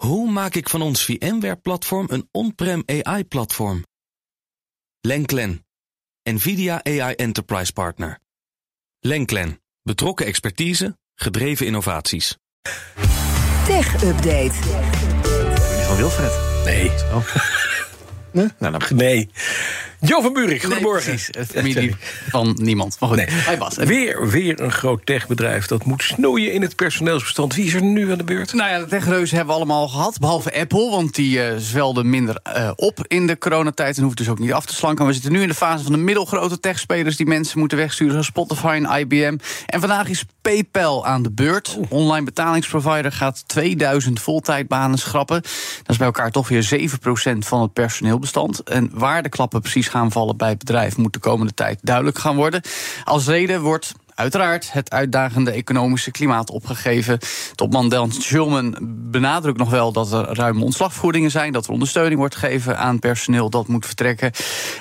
Hoe maak ik van ons VMware-platform een on-prem AI-platform? Lenklen, NVIDIA AI Enterprise Partner. Lenklen, betrokken expertise, gedreven innovaties. Tech Update. Van Wilfred. Nee. Nee? Nou, dan... Nee. Jo van Buurik, goedemorgen. Nee, familie van niemand. Maar goed, Nee. hij was. Weer, weer een groot techbedrijf dat moet snoeien in het personeelsbestand. Wie is er nu aan de beurt? Nou ja, de techreuzen hebben we allemaal gehad. Behalve Apple, want die eh zwelde minder eh, op in de coronatijd... en hoeft dus ook niet af te slanken. We zitten nu in de fase van de middelgrote techspelers... die mensen moeten wegsturen, zoals Spotify en IBM. En vandaag is PayPal aan de beurt. Online betalingsprovider gaat 2000 voltijdbanen schrappen. Dat is bij elkaar toch weer 7% van het personeelbestand. En waar de klappen precies gaan bij het bedrijf... moet de komende tijd duidelijk gaan worden. Als reden wordt Uiteraard het uitdagende economische klimaat opgegeven. Topman Dan Schulman benadrukt nog wel dat er ruime ontslagvergoedingen zijn, dat er ondersteuning wordt gegeven aan personeel dat moet vertrekken.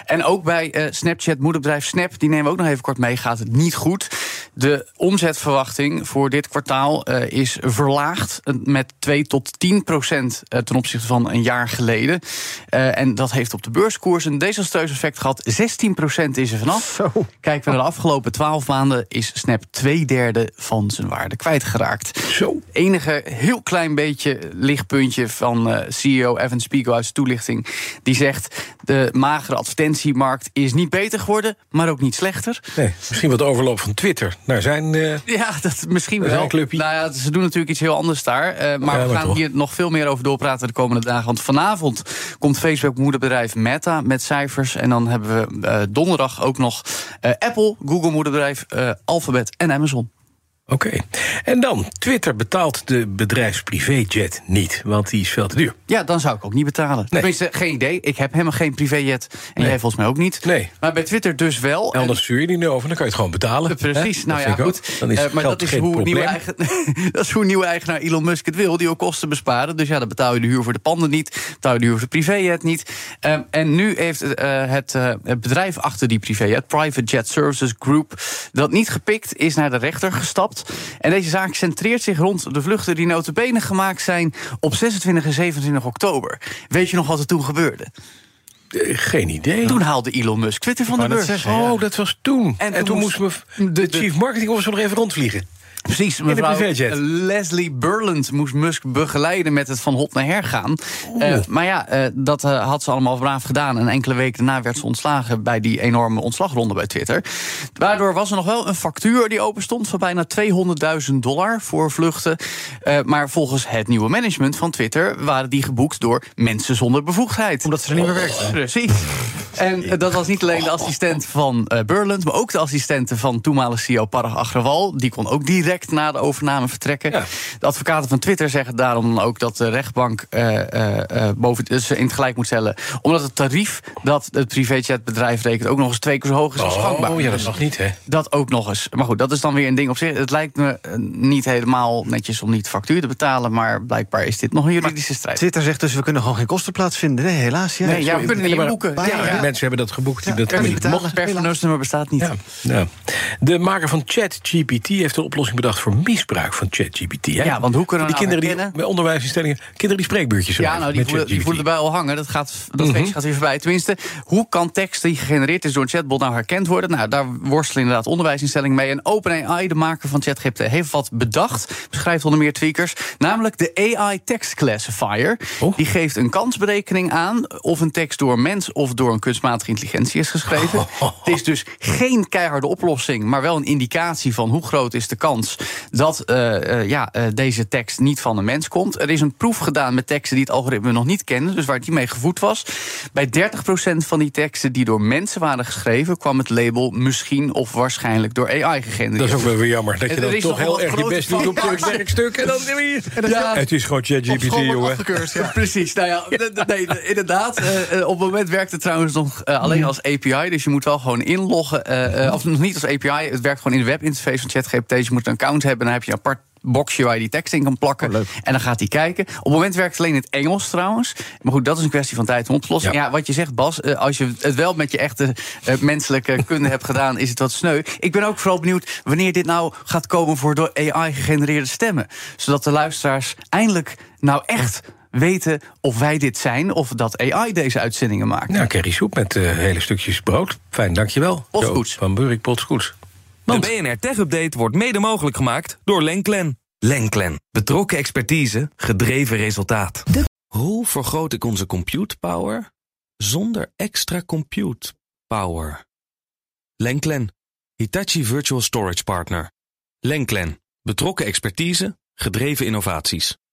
En ook bij eh, Snapchat, moederbedrijf Snap, die nemen we ook nog even kort mee, gaat het niet goed. De omzetverwachting voor dit kwartaal eh, is verlaagd eh, met 2 tot 10 procent eh, ten opzichte van een jaar geleden. En dat heeft op de beurskoers een desastreus effect gehad. 16 procent is er vanaf. Kijken we naar de afgelopen 12 maanden, is Snap twee derde van zijn waarde kwijtgeraakt. Zo. Enige heel klein beetje lichtpuntje van CEO Evan Spiegel uit zijn toelichting. Die zegt: de magere advertentiemarkt is niet beter geworden, maar ook niet slechter. Nee, misschien wat overloop van Twitter naar zijn... eh, Ja, dat misschien wel. een clubje. Nou ja, ze doen natuurlijk iets heel anders daar. eh, maar Ja, we gaan hier nog veel meer over doorpraten de komende dagen. Want vanavond komt Facebook-moederbedrijf Meta met cijfers. En dan hebben we eh, donderdag ook nog Apple, Google-moederbedrijf, Alphabet en Amazon. Oké. En dan, Twitter betaalt de bedrijfsprivéjet niet, want die is veel te duur. Ja, dan zou ik ook niet betalen. Tenminste, geen idee. Ik heb helemaal geen privéjet. En jij volgens mij ook niet. Nee. Maar bij Twitter dus wel. En- Elders stuur je die nu over, dan kan je het gewoon betalen. Precies, Hè? nou Dat ja, goed. Dan is Eh, maar dat is, geen hoe nieuwe eigen, dat is hoe nieuwe eigenaar Elon Musk het wil. Die ook kosten besparen. Dus ja, dan betaal je de huur voor de panden niet. Betaal je de huur voor de privéjet niet. Ehm, en nu heeft eh, het, eh, het bedrijf achter die privéjet, Private Jet Services Group, dat niet gepikt, is naar de rechter gestapt. En deze zaak centreert zich rond de vluchten die notabene gemaakt zijn op 26 en 27 oktober. Weet je nog wat er toen gebeurde? Eh, Geen idee. Toen haalde Elon Musk Twitter van de beurs. zeggen, Oh, dat was toen. En, En toen, toen moest moest me de, de- chief marketing officer nog even rondvliegen. Precies, mevrouw. Leslie Burland moest Musk begeleiden met het van hot naar her gaan. Eh, maar ja, eh, dat eh, had ze allemaal braaf gedaan. En enkele weken daarna werd ze ontslagen bij die enorme ontslagronde bij Twitter. Daardoor was er nog wel een factuur die open stond van bijna 200.000 dollar voor vluchten. Maar volgens het nieuwe management van Twitter waren die geboekt door mensen zonder bevoegdheid. Omdat ze er niet meer werkten. Precies. En eh, dat was niet alleen de assistent van eh Burland, maar ook de assistente van toenmalige CEO Parag Agrawal. Die kon ook direct na de overname vertrekken. Ja. De advocaten van Twitter zeggen daarom dan ook dat de rechtbank eh, eh, eh, boven ze in het gelijk moet stellen. Omdat het tarief dat het privéjetbedrijf rekent ook nog eens twee keer zo hoog is als gangbaar. Oh, ja, dat Dus mag niet, hè? dat ook nog eens. Maar goed, dat is dan weer een ding op zich. Het lijkt me niet helemaal netjes om niet factuur te betalen. Maar blijkbaar is dit nog een juridische strijd. Twitter zegt dus, we kunnen gewoon geen kosten plaatsvinden. Nee, helaas. Ja, Nee, ja, we kunnen niet boeken. Ja, Ja, Ja. Mensen hebben dat geboekt. Ja, dat niet. Mocht personeelsnummer bestaat niet. Ja, ja. De maker van ChatGPT heeft een oplossing bedacht voor misbruik van ChatGPT. Ja, want hoe kunnen die nou kinderen die bij onderwijsinstellingen, kinderen die spreekbuurtjes Ja, nou, die voelen, die voelen erbij al hangen. Dat, gaat, dat feestje gaat weer voorbij. Tenminste, hoe kan tekst die gegenereerd is door een chatbot nou herkend worden? Nou, daar worstelen inderdaad onderwijsinstellingen mee. En OpenAI, de maker van ChatGPT, heeft wat bedacht. Beschrijft onder meer tweakers. Namelijk de AI Text Classifier. Oh. Die geeft een kansberekening aan of een tekst door een mens of door een kunstmatige intelligentie is geschreven. Het is dus geen keiharde oplossing, maar wel een indicatie van hoe groot is de kans dat eh, eh, ja, eh, deze tekst niet van een mens komt. Er is een proef gedaan met teksten die het algoritme nog niet kende, dus waar het niet mee gevoed was. Bij 30% van die teksten die door mensen waren geschreven, kwam het label misschien of waarschijnlijk door AI gegenereerd. Dat is ook wel weer jammer. Dat je dan toch heel erg je best doet op het werkstuk. En dan Ja. Het is gewoon ChatGPT, jongen. Precies, nou ja, nee, inderdaad. op het moment werkt het trouwens nog eh, alleen als API. Dus je moet wel gewoon inloggen. eh, eh, of nog niet als API. Het werkt gewoon in de webinterface van ChatGPT. Dus je moet een account hebben. Dan heb je een apart boxje waar je die tekst in kan plakken. en dan gaat hij kijken. Op het moment werkt het alleen in het Engels trouwens. Maar goed, dat is een kwestie van tijd om op te lossen. Ja. Ja, wat je zegt, Bas, als je het wel met je echte menselijke kunde hebt gedaan, is het wat sneu. Ik ben ook vooral benieuwd wanneer dit nou gaat komen voor door AI gegenereerde stemmen. Zodat de luisteraars eindelijk nou echt weten of wij dit zijn of dat AI deze uitzendingen maakt. Nou, Kerry Soep met eh, hele stukjes brood. Fijn, dankjewel. Potskoets. Van Burik Potskoets. Want- De BNR Tech Update wordt mede mogelijk gemaakt door Lenklen. Lenklen. Betrokken expertise, gedreven resultaat. Hoe vergroot ik onze compute power zonder extra compute power? Lenklen. Hitachi Virtual Storage Partner. Lenklen. Betrokken expertise, gedreven innovaties.